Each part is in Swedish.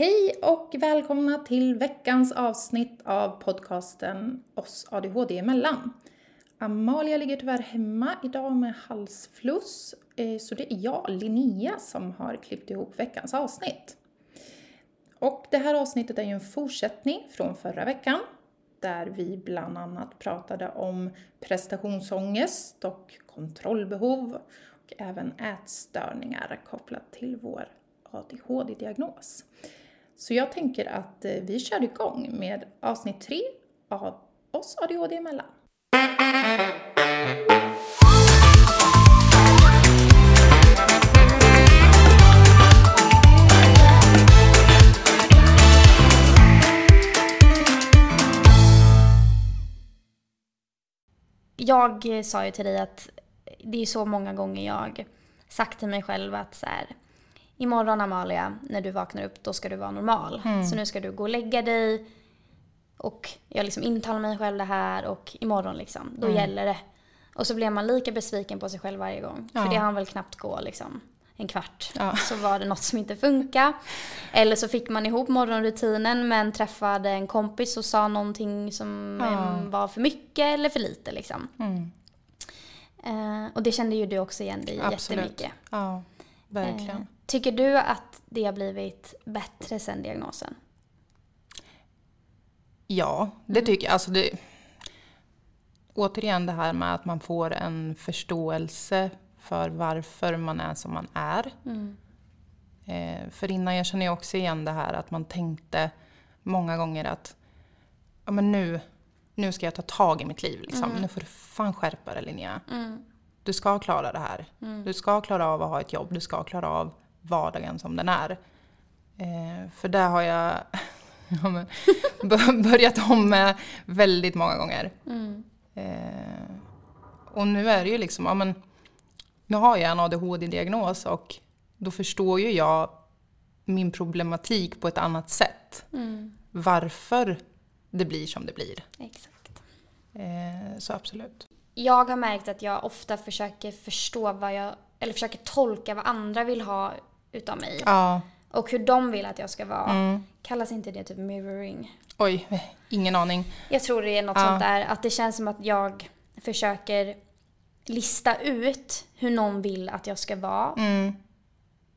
Hej och välkomna till veckans avsnitt av podcasten Oss ADHD emellan. Amalia ligger tyvärr hemma idag med halsfluss, eh, så det är jag, Linnea, som har klippt ihop veckans avsnitt. Och det här avsnittet är ju en fortsättning från förra veckan, där vi bland annat pratade om prestationsångest och kontrollbehov och även ätstörningar kopplat till vår ADHD-diagnos. Så jag tänker att eh, vi kör igång med avsnitt tre av oss ADHD emellan. Jag eh, sa ju till dig att det är så många gånger jag sagt till mig själv att så här, imorgon Amalia, när du vaknar upp, då ska du vara normal. Mm. Så nu ska du gå och lägga dig. Och jag liksom intalar mig själv det här och imorgon liksom, då mm. gäller det. Och så blev man lika besviken på sig själv varje gång. Ja. För det hann väl knappt gå liksom en kvart. Ja. Så var det något som inte funkade. Eller så fick man ihop morgonrutinen men träffade en kompis och sa någonting som ja. var för mycket eller för lite liksom. Mm. Eh, och det kände ju du också igen dig Absolut. jättemycket. Ja, verkligen. Eh, Tycker du att det har blivit bättre sen diagnosen? Ja, det tycker jag. Alltså det, återigen det här med att man får en förståelse för varför man är som man är. Mm. Eh, för innan jag känner jag också igen det här att man tänkte många gånger att ja, men nu, nu ska jag ta tag i mitt liv. Liksom. Mm. Nu får du fan skärpa dig Linnea. Mm. Du ska klara det här. Mm. Du ska klara av att ha ett jobb. Du ska klara av vardagen som den är. Eh, för där har jag börjat om med väldigt många gånger. Mm. Eh, och nu är det ju liksom, ja men nu har jag en ADHD-diagnos och då förstår ju jag min problematik på ett annat sätt. Mm. Varför det blir som det blir. Exakt. Eh, så absolut. Jag har märkt att jag ofta försöker förstå vad jag, eller försöker tolka vad andra vill ha utav mig. Ja. Och hur de vill att jag ska vara. Mm. Kallas inte det typ mirroring? Oj, ingen aning. Jag tror det är något ja. sånt där. Att det känns som att jag försöker lista ut hur någon vill att jag ska vara. Mm.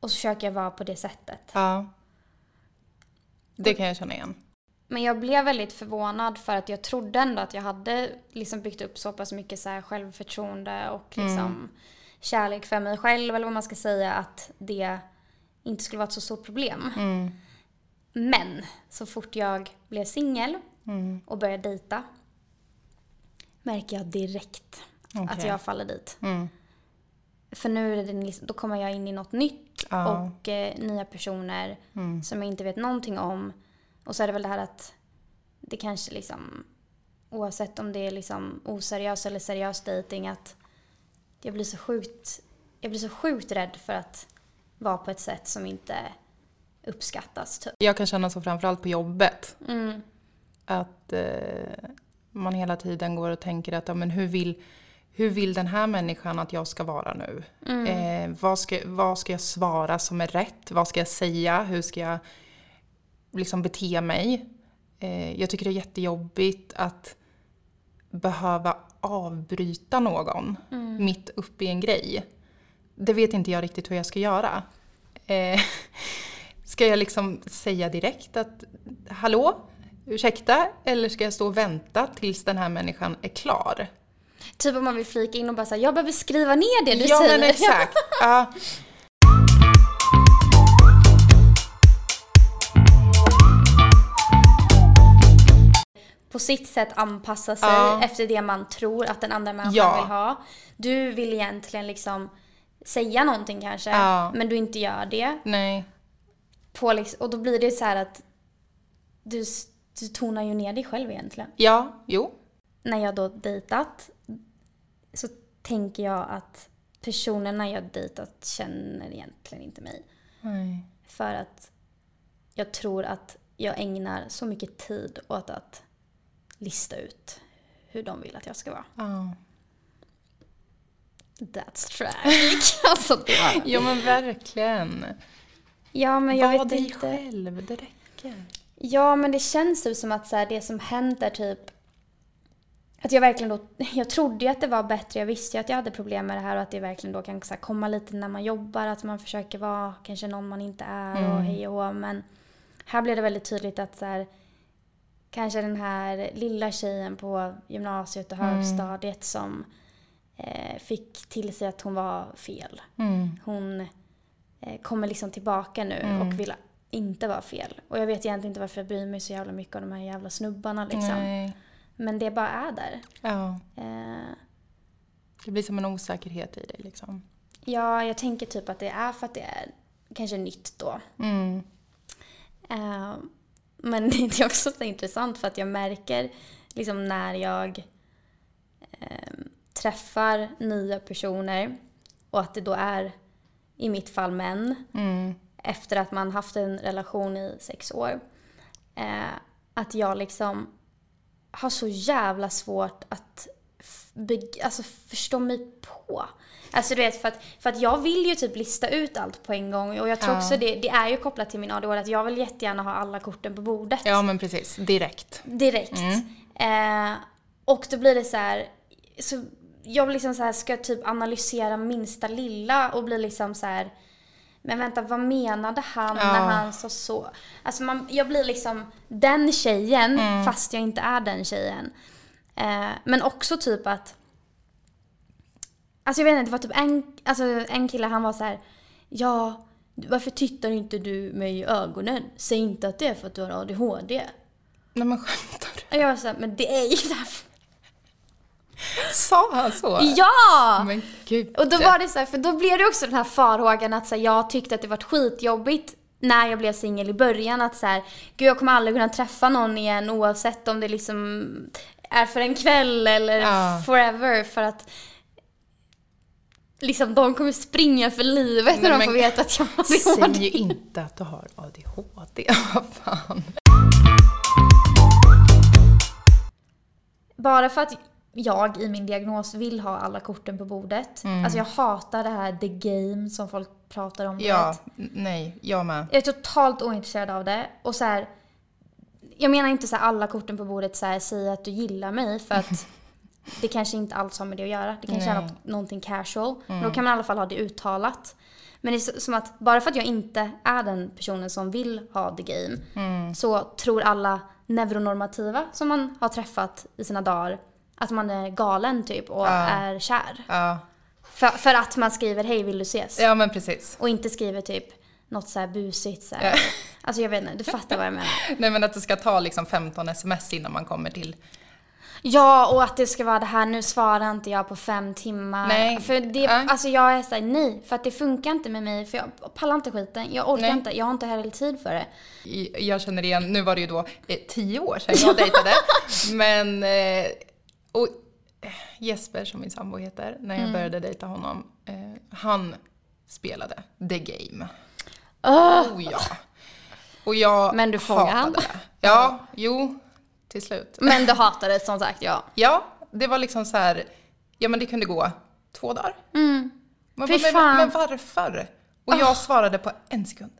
Och så försöker jag vara på det sättet. Ja. Det kan jag känna igen. Men jag blev väldigt förvånad för att jag trodde ändå att jag hade liksom byggt upp så pass mycket så självförtroende och liksom mm. kärlek för mig själv eller vad man ska säga att det inte skulle vara ett så stort problem. Mm. Men så fort jag blev singel mm. och började dejta märker jag direkt okay. att jag faller dit. Mm. För nu är det, då kommer jag in i något nytt ah. och eh, nya personer mm. som jag inte vet någonting om. Och så är det väl det här att det kanske liksom, oavsett om det är liksom oseriös eller seriös dejting att jag blir så sjukt, jag blir så sjukt rädd för att vara på ett sätt som inte uppskattas. Typ. Jag kan känna så framförallt på jobbet. Mm. Att eh, man hela tiden går och tänker att ja, men hur, vill, hur vill den här människan att jag ska vara nu? Mm. Eh, vad, ska, vad ska jag svara som är rätt? Vad ska jag säga? Hur ska jag liksom bete mig? Eh, jag tycker det är jättejobbigt att behöva avbryta någon mm. mitt uppe i en grej det vet inte jag riktigt hur jag ska göra. Eh, ska jag liksom säga direkt att hallå, ursäkta, eller ska jag stå och vänta tills den här människan är klar? Typ om man vill flika in och bara säga jag behöver skriva ner det du ja, säger. Ja men exakt. ja. på sitt sätt anpassa sig ja. efter det man tror att den andra människan ja. vill ha. Du vill egentligen liksom säga någonting kanske, ja. men du inte gör det. Nej. På liksom, och då blir det så att du, du tonar ju ner dig själv egentligen. Ja, jo. När jag då dejtat så tänker jag att personerna jag dejtat känner egentligen inte mig. Nej. För att jag tror att jag ägnar så mycket tid åt att lista ut hur de vill att jag ska vara. Ja. That's tragic. alltså det Ja men verkligen. Ja, men jag Var vet dig inte. själv, det räcker. Ja, men det känns typ som att så här, det som hänt är typ att jag verkligen då, jag trodde ju att det var bättre, jag visste ju att jag hade problem med det här och att det verkligen då kan så här, komma lite när man jobbar, att man försöker vara kanske någon man inte är och Mm. hej och hå. Men här blev det väldigt tydligt att så här, kanske den här lilla tjejen på gymnasiet och Mm. högstadiet som eh, fick till sig att hon var fel. Mm. Hon eh, kommer liksom tillbaka nu Mm. och vill inte vara fel. Och jag vet egentligen inte varför jag bryr mig så jävla mycket om de här jävla snubbarna liksom. Nej. Men det bara är där. Ja, Eh, det blir som en osäkerhet i dig liksom. ja, jag tänker typ att det är för att det är kanske nytt då. Mm. Eh, men det är också så intressant för att jag märker liksom när jag träffar nya personer och att det då är i mitt fall män Mm. efter att man haft en relation i sex år. Eh, att jag liksom har så jävla svårt att alltså förstå mig på. Alltså du vet, för att, för att jag vill ju typ lista ut allt på en gång och jag tror Ja. också det, det är ju kopplat till min ADHD att jag vill jättegärna ha alla korten på bordet. Ja, men precis. Direkt. Direkt. Eh, och då blir det så här, så jag liksom så här ska typ analysera minsta lilla och blir liksom så här. Men vänta, vad menade han Ja. när han sa så? Alltså man, jag blir liksom den tjejen Mm. fast jag inte är den tjejen. Eh, men också typ att Alltså jag vet inte, det var typ en, alltså en kille han var så här. Ja, varför tittar inte du mig i ögonen? Säg inte att det är för att du har ADHD. Nej men skämtar du? Jag var såhär, men det är ju därför. Sa han så? Ja! Men gud. Och då var det så här, för då blev det också den här farhågan att så här, jag tyckte att det var skitjobbigt när jag blev singel i början att så här, gud jag kommer aldrig kunna träffa någon igen oavsett om det liksom är för en kväll eller Ja. forever för att liksom de kommer springa för livet när Nej, de men- får veta att jag har Säg ADHD. ju inte att du har ADHD. Vad fan. Bara för att jag i min diagnos vill ha alla korten på bordet. Alltså jag hatar det här the game som folk pratar om. Ja, nej, jag med. Jag är totalt ointresserad av det. Och så här, jag menar inte så här alla korten på bordet så här, säga att du gillar mig för att det kanske inte alls har med det att göra. Det kanske är Nej. något, någonting casual. Men då kan man i alla fall ha det uttalat. Men det är som att bara för att jag inte är den personen som vill ha the game så tror alla neuronormativa som man har träffat i sina dagar att man är galen typ och Ja. är kär. Ja, För, för att man skriver hej vill du ses? ja men precis. Och inte skriver typ något så här busigt så här. Ja. Alltså jag vet inte, du fattar vad jag menar. Nej men att det ska ta liksom 15 sms innan man kommer till... Ja, och att det ska vara det här, nu svarar inte jag på fem timmar. Nej. För det, Ja. alltså jag är såhär, nej, för att det funkar inte med mig. För jag pallar inte skiten, jag orkar Nej. inte, jag har inte heller tid för det. Jag känner igen, nu var det ju då eh, 10 år sedan jag dejtade. men... Eh, och eh, Jesper som min sambo heter, när Mm. jag började dejta honom, eh, han spelade the game. Åh! Oh ja. Och jag Men du fångade han? hatade det. Ja, jo, till slut. Men du hatar det som sagt, ja. Ja, det var liksom så här, ja men det kunde gå två dagar. Mm. Men, Fy men, men varför? Och jag svarade på en sekund.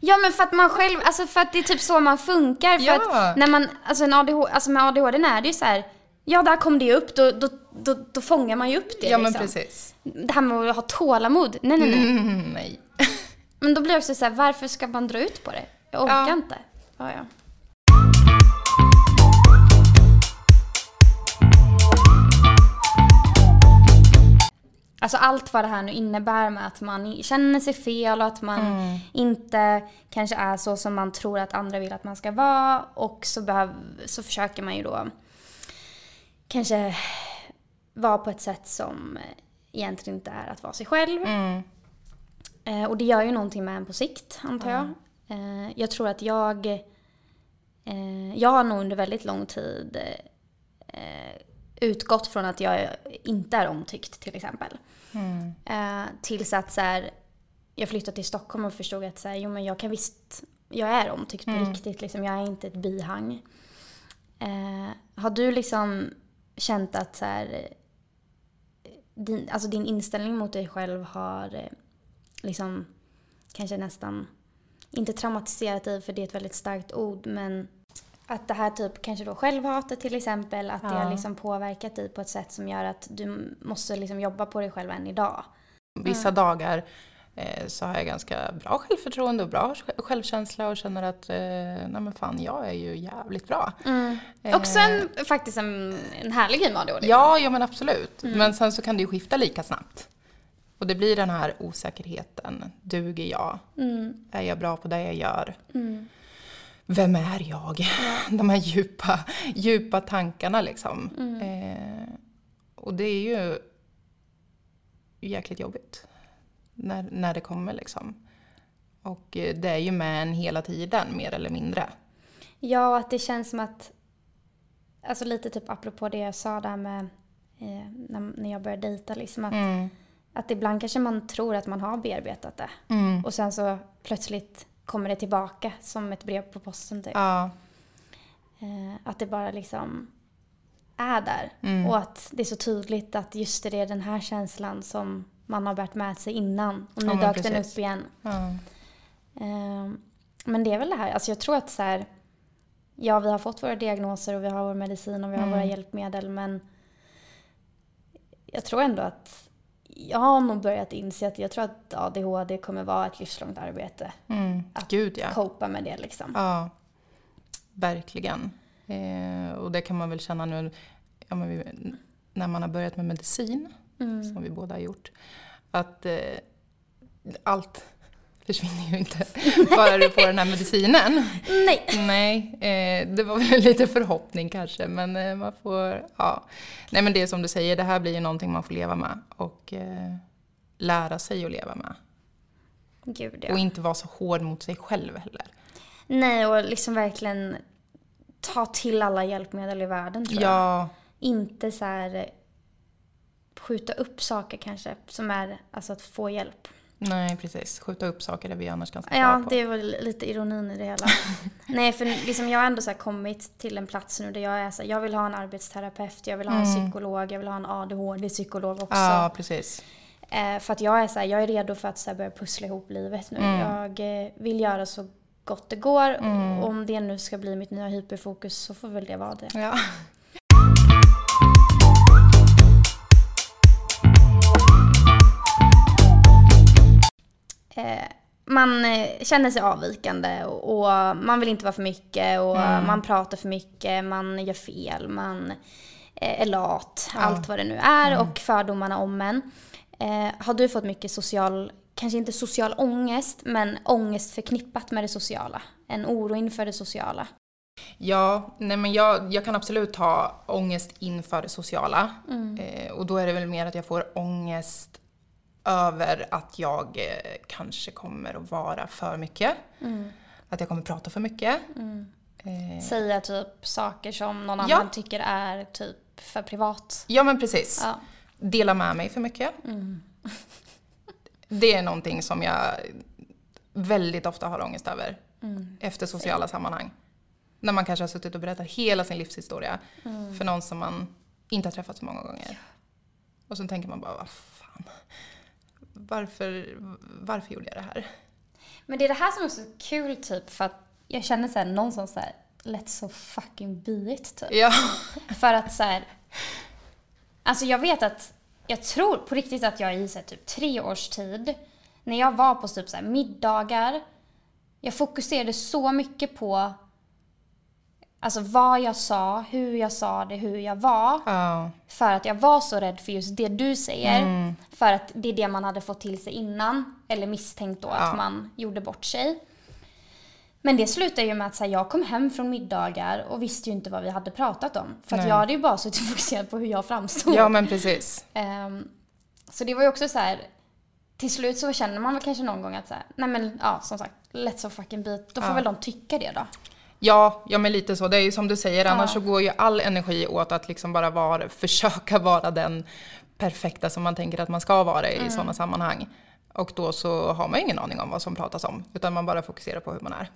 Ja men för att man själv, alltså för att det är typ så man funkar. För Ja. att när man, alltså, en ADHD, alltså med ADHD är det ju så här. Ja, där kom det upp, då, då, då, då fångar man ju upp det Ja men liksom. precis. Det här med att ha tålamod, nej nej nej. Mm, nej. Men då blir det också så här, varför ska man dra ut på det? Jag orkar Ja. inte. Ja, ja. Alltså allt vad det här nu innebär med att man känner sig fel och att man Mm. inte kanske är så som man tror att andra vill att man ska vara. Och så, behöv, så försöker man ju då kanske vara på ett sätt som egentligen inte är att vara sig själv. Mm. Eh, och det gör ju någonting med en på sikt, antar jag. Eh, jag tror att jag... Eh, jag har nog under väldigt lång tid eh, utgått från att jag inte är omtyckt, till exempel. Mm. Eh, tills att så här, jag flyttade till Stockholm och förstod att så här, jo, men jag kan visst... Jag är omtyckt på Mm. riktigt, liksom. jag är inte ett bihang. Eh, har du liksom känt att så här, din, alltså din inställning mot dig själv har eh, liksom kanske nästan, inte traumatiserat dig för det är ett väldigt starkt ord, men att det här typ kanske då självhatet till exempel, att det har liksom påverkat dig på ett sätt som gör att du måste liksom jobba på dig själv än idag. Vissa dagar eh, så har jag ganska bra självförtroende och bra självkänsla och känner att eh, nej men fan jag är ju jävligt bra. Mm. Också en, faktiskt en, en härlig ADHD. Ja, ja men absolut. Mm. Men sen så kan det ju skifta lika snabbt. Och det blir den här osäkerheten. Duger jag? Mm. Är jag bra på det jag gör? Mm. Vem är jag? Ja. De här djupa, djupa tankarna liksom. Mm. Eh, och det är ju jäkligt jobbigt när, när det kommer liksom. Och eh, det är ju med en hela tiden, mer eller mindre. Ja, att det känns som att, alltså lite typ apropå det jag sa där med eh, när, när jag började dejta, liksom att, mm. att ibland kanske man tror att man har bearbetat det. Mm. Och sen så plötsligt kommer det tillbaka som ett brev på posten typ. Ja. Eh, att det bara liksom är där. Mm. Och att det är så tydligt att just det är den här känslan som man har bärt med sig innan. Och nu ja, dök den upp igen. Ja. Eh, men det är väl det här, alltså jag tror att så här, ja vi har fått våra diagnoser och vi har vår medicin och vi har mm. våra hjälpmedel men jag tror ändå att jag har nog börjat inse att jag tror att ADHD kommer vara ett livslångt arbete. Mm. Att Gud, ja. copa med det liksom. Ja, verkligen. Eh, och det kan man väl känna nu ja, vi, när man har börjat med medicin, mm. som vi båda har gjort, att eh, allt försvinner ju inte bara du får den här medicinen. Nej. Nej, eh, det var väl lite förhoppning kanske, men eh, man får, ja. Nej men det är som du säger, det här blir ju någonting man får leva med och eh, lära sig att leva med. Gud, ja. Och inte vara så hård mot sig själv heller. Nej, och liksom verkligen ta till alla hjälpmedel i världen tror ja. jag. Inte så här skjuta upp saker kanske, som är alltså att få hjälp. Nej, precis. Skjuta upp saker där vi annars kan stå Ja, på. det är väl lite ironin i det hela. Nej, för liksom jag har ändå så kommit till en plats nu där jag är så här, jag vill ha en arbetsterapeut, jag vill ha en mm. psykolog, jag vill ha en ADHD-psykolog också. Ja, precis. Eh, för att jag är så här, jag är redo för att så här, börja pussla ihop livet nu. Mm. Jag eh, vill göra så gott det går. Mm. Om det nu ska bli mitt nya hyperfokus så får väl det vara det. Ja. Eh, man eh, känner sig avvikande och, man vill inte vara för mycket och mm. man pratar för mycket, man gör fel, man eh, är lat, ja. allt vad det nu är mm. och fördomarna om en. har du fått mycket social, kanske inte social ångest, men ångest förknippat med det sociala? En oro inför det sociala? Ja, nej men jag, jag kan absolut ha ångest inför det sociala. Mm. Eh, och då är det väl mer att jag får ångest över att jag eh, kanske kommer att vara för mycket. Mm. Att jag kommer prata för mycket. Mm. Eh. Säga typ saker som någon ja. annan tycker är typ för privat. Ja men precis. Ja. Dela med mig för mycket. Mm. det är någonting som jag väldigt ofta har ångest över. Mm. Efter sociala sammanhang. När man kanske har suttit och berättat hela sin livshistoria mm. för någon som man inte har träffat så många gånger. Och så tänker man bara, vad fan varför, varför gjorde jag det här? Men det är det här som är så kul typ för att jag känner såhär någonstans såhär, let's so fucking be it typ. Ja. För att såhär, alltså jag vet att, jag tror på riktigt att jag i så här, typ tre års tid, när jag var på typ så här, middagar, jag fokuserade så mycket på Alltså vad jag sa, hur jag sa det, hur jag var. Oh. För att jag var så rädd för just det du säger. Mm. För att det är det man hade fått till sig innan. Eller misstänkt då oh. att man gjorde bort sig. Men det slutade ju med att här, jag kom hem från middagar och visste ju inte vad vi hade pratat om. För att jag hade ju bara suttit fokuserad på hur jag framstod. Ja men precis. Um, så det var ju också så här. Till slut så känner man väl kanske någon gång att så här, nej men ja som sagt, let's so fucking beat. Då får ja. väl de tycka det då. Ja, ja men lite så. Det är ju som du säger, ja. annars så går ju all energi åt att liksom bara vara, försöka vara den perfekta som man tänker att man ska vara i mm. sådana sammanhang. Och då så har man ju ingen aning om vad som pratas om, utan man bara fokuserar på hur man är.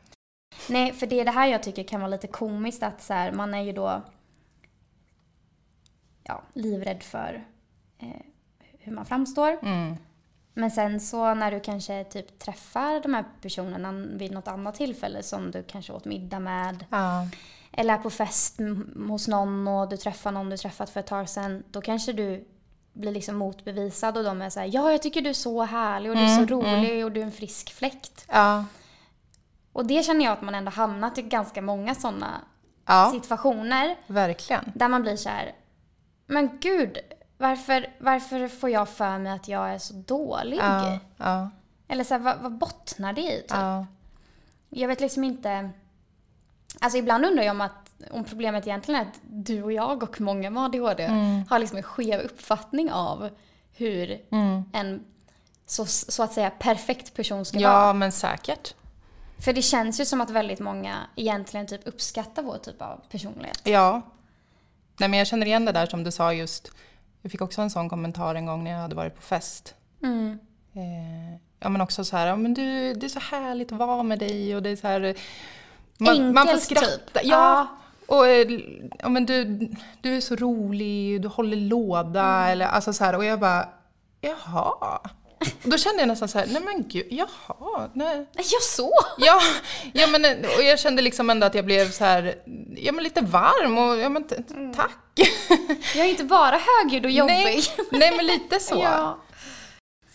Nej, för det är det här jag tycker kan vara lite komiskt att så här, man är ju då ja, livrädd för eh, hur man framstår. Mm. Men sen så när du kanske typ träffar de här personerna vid något annat tillfälle som du kanske åt middag med. Ja. Eller är på fest hos någon och du träffar någon du träffat för ett tag sedan. Då kanske du blir liksom motbevisad och de är såhär ja jag tycker du är så härlig och du är så rolig och du är en frisk fläkt. Ja. Och det känner jag att man ändå hamnat i ganska många sådana Ja, situationer. verkligen. Där man blir så här, men gud, varför, varför får jag för mig att jag är så dålig? Ja, ja, Eller så här, vad, vad bottnar det i? Typ? ja. Jag vet liksom inte... Alltså ibland undrar jag om, att, om problemet egentligen är att du och jag och många med ADHD Mm. har liksom en skev uppfattning av hur en så, så att säga perfekt person ska vara. Ja, men säkert. För det känns ju som att väldigt många egentligen typ uppskattar vår typ av personlighet. Ja. Nej, men jag känner igen det där som du sa just. Jag fick också en sån kommentar en gång när jag hade varit på fest. Mm. Eh, ja, men också så här, ja, men du, det är så härligt att vara med dig och det är så här... Man, Enkelt man får skratta. typ. Ja. Och eh, ja, men du, du är så rolig, du håller låda Mm. eller alltså så här. Och jag bara, jaha. Då kände jag nästan så här, nej men gud, jaha, nej. Ja, så! Ja, ja men och jag kände liksom ändå att jag blev så här, ja men lite varm och ja men Mm. tack. Jag är inte bara högljudd och jobbig. Nej, nej men lite så. Ja.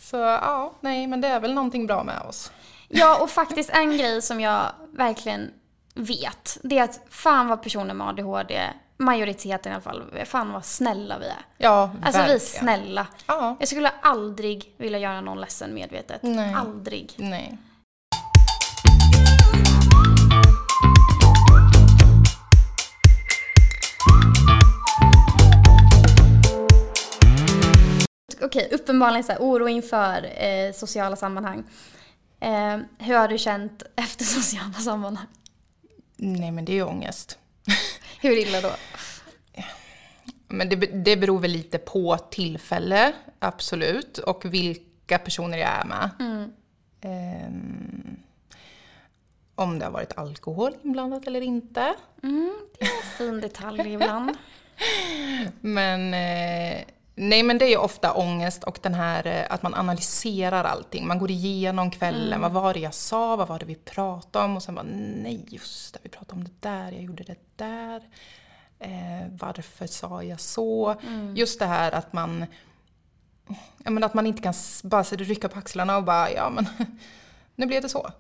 Så ja, nej men det är väl någonting bra med oss. ja, och faktiskt en grej som jag verkligen vet, det är att fan vad personer med ADHD, majoriteten i alla fall, fan vad snälla vi är. Ja, Alltså vi är verkligen. snälla. Ja, Jag skulle aldrig vilja göra någon ledsen medvetet. Nej. Aldrig. nej. Okej, uppenbarligen så här, oro inför eh, sociala sammanhang. Eh, hur har du känt efter sociala sammanhang? Nej men det är ju ångest. Hur illa då? Men det, det beror väl lite på tillfälle, absolut, och vilka personer jag är med. Ehm, om det har varit alkohol inblandat eller inte. Mm, det är en fin detalj ibland. Men eh, nej, men det är ju ofta ångest och den här eh, att man analyserar allting. Man går igenom kvällen. Vad var det jag sa? Vad var det vi pratade om? Och sen bara nej, just det, vi pratade om det där. Jag gjorde det där. Eh, varför sa jag så? Just det här att man ja, men att man inte kan bara rycka på axlarna och bara ja men nu blev det så.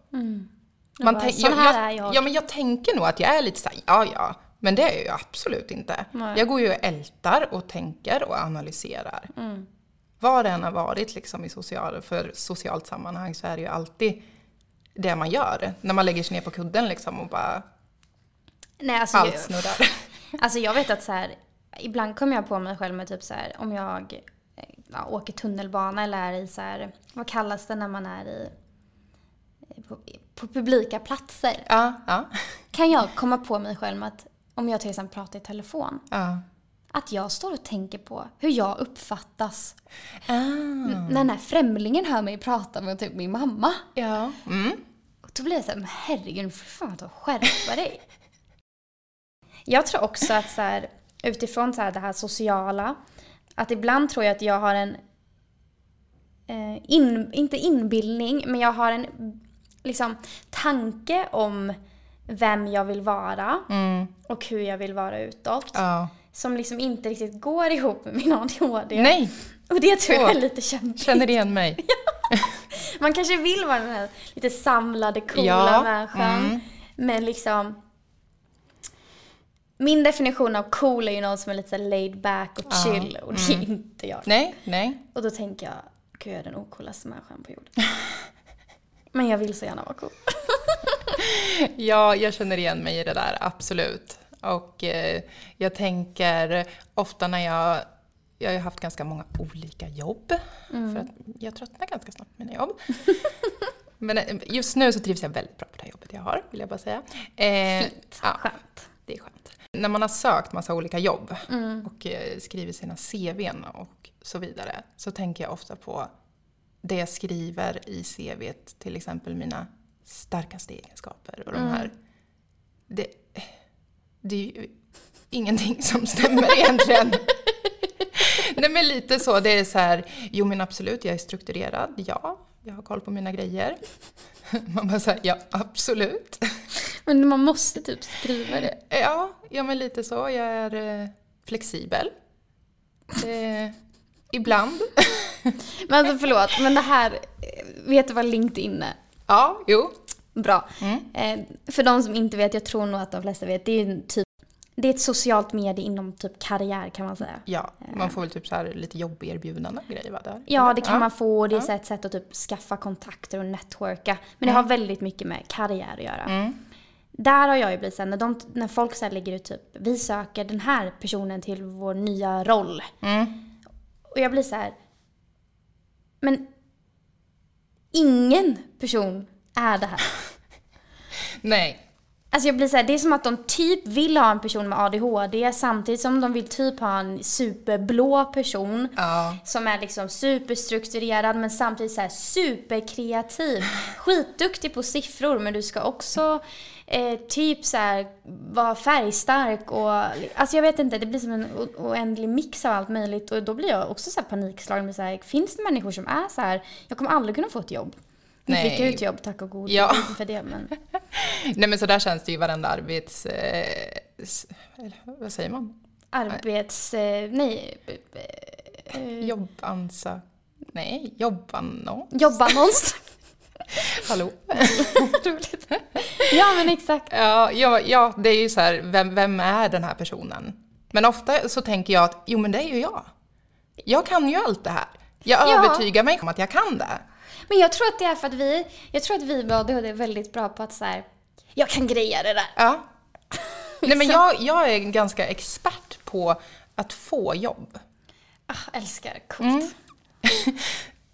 Jag bara, tänk- "Sån här är jag." Ja, men jag tänker nog att jag är lite såhär, ja ja, men det är jag ju absolut inte. Nej. Jag går ju och ältar och tänker och analyserar. Mm. Vad det än har varit liksom i social, för socialt sammanhang så är det ju alltid det man gör. När man lägger sig ner på kudden liksom och bara Nej, alltså, allt snurrar. alltså jag vet att så här, ibland kommer jag på mig själv med typ så här, om jag ja, åker tunnelbana eller är i så här, vad kallas det när man är i på, på publika platser. Ja, ja, Kan jag komma på mig själv med att om jag till exempel pratar i telefon, ja. att jag står och tänker på hur jag uppfattas Ah, när den här främlingen hör mig prata med typ min mamma. ja. Mm. Och då blir jag såhär, men herregud, för fan ta skärpa dig. jag tror också att så här, utifrån så här, det här sociala, att ibland tror jag att jag har en, eh, in, inte inbildning, men jag har en liksom, tanke om vem jag vill vara Mm. och hur jag vill vara utåt. Ja. Som liksom inte riktigt går ihop med min ADHD. Nej, Och det tror jag är lite kämpigt. känner igen mig. Man kanske vill vara den här lite samlade, coola Ja, människan. mm. Men liksom... Min definition av cool är ju någon som är lite så laid back och Ja, chill. Och det är inte jag. Nej, nej. Och då tänker jag, gud jag är den ocoolaste människan på jorden. Men jag vill så gärna vara cool. Ja, jag känner igen mig i det där, absolut. Och eh, jag tänker ofta när jag... Jag har haft ganska många olika jobb. För att jag tröttnar ganska snabbt på mina jobb. Men eh, just nu så trivs jag väldigt bra på det här jobbet jag har, vill jag bara säga. Eh, Fint. Ja, Skönt. det är skönt. När man har sökt massa olika jobb Mm. och eh, skrivit sina CVn och så vidare, så tänker jag ofta på det jag skriver i CVt, till exempel mina starkaste egenskaper och de Mm. här... Det, det är ju ingenting som stämmer egentligen. Nej men lite så, det är så här, jo men absolut jag är strukturerad, ja, jag har koll på mina grejer. Man bara säger ja absolut. Men man måste typ skriva det. Ja, ja men lite så, jag är eh, flexibel. Eh, ibland. Men alltså förlåt, men det här, vet du vad LinkedIn är? Ja, jo. Bra. Mm. Eh, för de som inte vet, jag tror nog att de flesta vet, det är typ det är ett socialt medie inom typ karriär kan man säga. Ja, man får väl typ så här lite jobberbjudanden och grejer va? Där. Ja, det kan ja. man få. Det är ja. ett sätt att typ skaffa kontakter och networka. Men det mm. har väldigt mycket med karriär att göra. Mm. Där har jag ju blivit såhär, när, de, när folk så lägger ut typ, vi söker den här personen till vår nya roll. Mm. Och jag blir så här, men ingen person är det här. Nej. Alltså jag blir så här, det är som att de typ vill ha en person med ADHD samtidigt som de vill typ ha en superblå person. Ja. Som är liksom superstrukturerad men samtidigt så här superkreativ. Skitduktig på siffror men du ska också eh, typ så här vara färgstark och alltså jag vet inte, det blir som en oändlig mix av allt möjligt och då blir jag också så här panikslagen med så här, finns det människor som är så här, jag kommer aldrig kunna få ett jobb. Nu fick jag ett jobb, tack och god ja. för det. Men... Nej men så där känns det ju varenda arbets... Eh, vad säger man? Arbets... Eh, nej. Eh, Jobbansa... Nej, jobbannons. Jobbannons. Hallå? Roligt. Ja men exakt. Ja, ja, ja, det är ju så här, vem, vem är den här personen? Men ofta så tänker jag att, jo men det är ju jag. Jag kan ju allt det här. Jag ja. övertygar mig om att jag kan det. Men jag tror att det är för att vi, jag tror att vi med ADHD är väldigt bra på att så här, jag kan greja det där. Ja. Nej men jag, jag är ganska expert på att få jobb. Ah, älskar, coolt. Mm.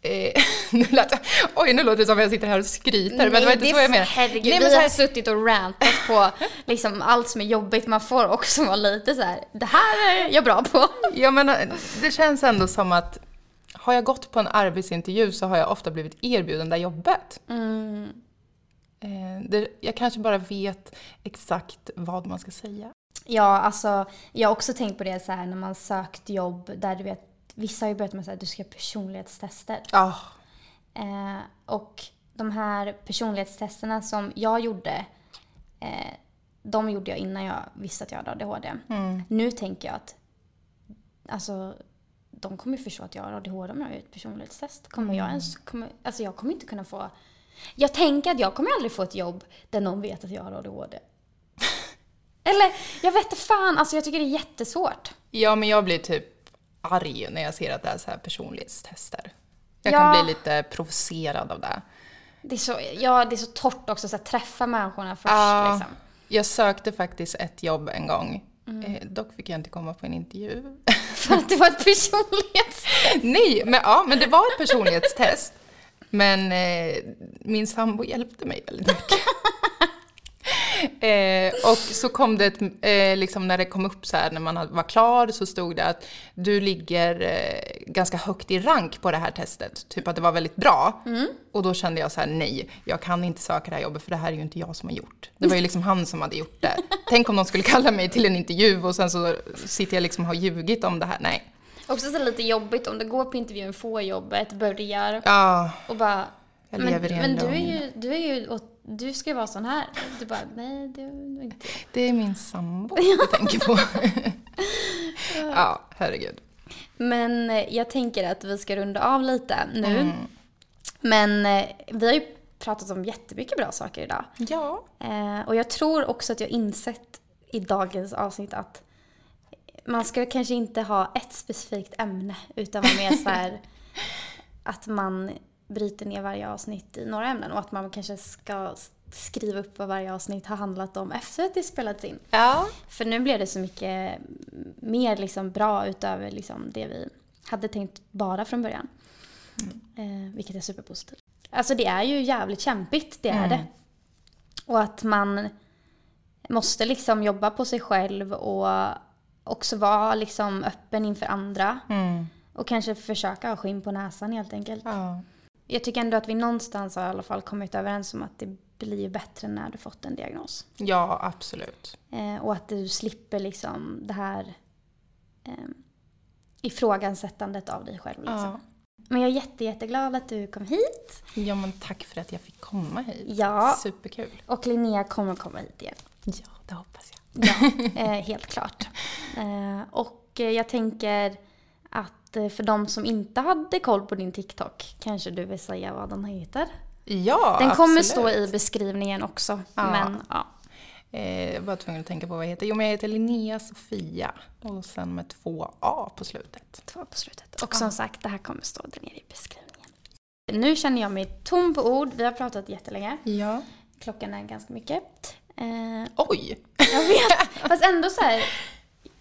Eh, nu lät, oj, nu låter det som att jag sitter här och skryter, Nej, men det var inte det så jag menade. Herregud, Nej, vi har suttit och rantat på liksom allt som är jobbigt. Man får också vara lite så här, det här är jag bra på. Ja, men eh, det känns ändå som att har jag gått på en arbetsintervju så har jag ofta blivit erbjuden det jobbet. Mm. Eh, det, jag kanske bara vet exakt vad man ska säga. Ja, alltså jag har också tänkt på det så här när man sökt jobb där du vet, vissa har ju börjat med att du ska personlighetstester. Oh. Eh, och de här personlighetstesterna som jag gjorde, eh, de gjorde jag innan jag visste att jag hade ADHD. Mm. Nu tänker jag att alltså, de kommer ju förstå att jag har ADHD om jag gör ett personlighetstest. Kommer jag mm. ens, kommer, alltså jag kommer inte kunna få... Jag tänker att jag kommer aldrig få ett jobb där någon vet att jag har ADHD. Eller, jag vet inte fan, alltså jag tycker det är jättesvårt. Ja, men jag blir typ arg när jag ser att det är så här personlighetstester. Jag ja. kan bli lite provocerad av det. Det är så, ja, det är så torrt också att träffa människorna först. Ja, liksom. Jag sökte faktiskt ett jobb en gång Mm. Eh, dock fick jag inte komma på en intervju. För att det var ett personlighetstest? Nej, men, ja, men det var ett personlighetstest. Men eh, min sambo hjälpte mig väldigt mycket. eh, och så kom det, ett, eh, liksom när det kom upp så här, när man var klar, så stod det att du ligger eh, ganska högt i rank på det här testet. Typ att det var väldigt bra. Mm. Och då kände jag så här, nej, jag kan inte söka det här jobbet för det här är ju inte jag som har gjort. Det var ju liksom han som hade gjort det. Tänk om de skulle kalla mig till en intervju och sen så sitter jag liksom och har ljugit om det här. Nej. Också så lite jobbigt om du går på intervjun, får jobbet, börjar ja. och bara jag men, men du är ju, du är ju du ska ju vara sån här. Du bara, nej det är inte Det är min sambo du tänker på. ja, herregud. Men eh, jag tänker att vi ska runda av lite nu. Mm. Men eh, vi har ju pratat om jättemycket bra saker idag. Ja. Eh, och jag tror också att jag insett i dagens avsnitt att man ska kanske inte ha ett specifikt ämne utan vara mer så här att man bryter ner varje avsnitt i några ämnen och att man kanske ska skriva upp vad varje avsnitt har handlat om efter att det spelats in. Ja. För nu blev det så mycket mer liksom bra utöver liksom det vi hade tänkt bara från början. Mm. Eh, vilket är superpositivt. Alltså det är ju jävligt kämpigt, det är mm. det. Och att man måste liksom jobba på sig själv och också vara liksom öppen inför andra. Mm. Och kanske försöka ha skinn på näsan helt enkelt. Ja jag tycker ändå att vi någonstans har i alla fall kommit överens om att det blir bättre när du fått en diagnos. Ja, absolut. Eh, och att du slipper liksom det här... Eh, ifrågasättandet av dig själv. Liksom. Ja. Men jag är jätte, jätteglad att du kom hit. ja, men tack för att jag fick komma hit. Ja. Superkul. Och Linnea kommer komma hit igen. Ja, det hoppas jag. Ja, eh, helt klart. Eh, och jag tänker att eh, för de som inte hade koll på din TikTok kanske du vill säga vad den heter? Ja, Den kommer absolut. stå i beskrivningen också. Ja. Men ja, Eh, jag var tvungen att tänka på vad jag heter. Jo, men jag heter Linnea Sofia. Och sen med två A på slutet. två på slutet. Och som sagt, det här kommer stå där nere i beskrivningen. Nu känner jag mig tom på ord. Vi har pratat jättelänge. Ja. Klockan är ganska mycket. Eh, Oj! jag vet, fast ändå så här.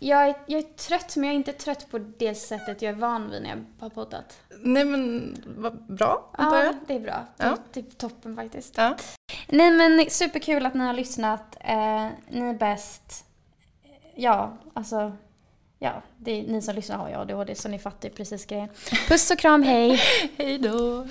Jag är, jag är trött, men jag är inte trött på det sättet jag är van vid när jag har poddat. Nej men vad bra, antar Ja, jag. det är bra. Det är Ja. typ toppen faktiskt. Ja. Nej men superkul att ni har lyssnat. Eh, ni är bäst. Ja, alltså. Ja, det är, ni som lyssnar har ju ADHD så ni fattar ju precis grejen. Puss och kram, hej! Hej då!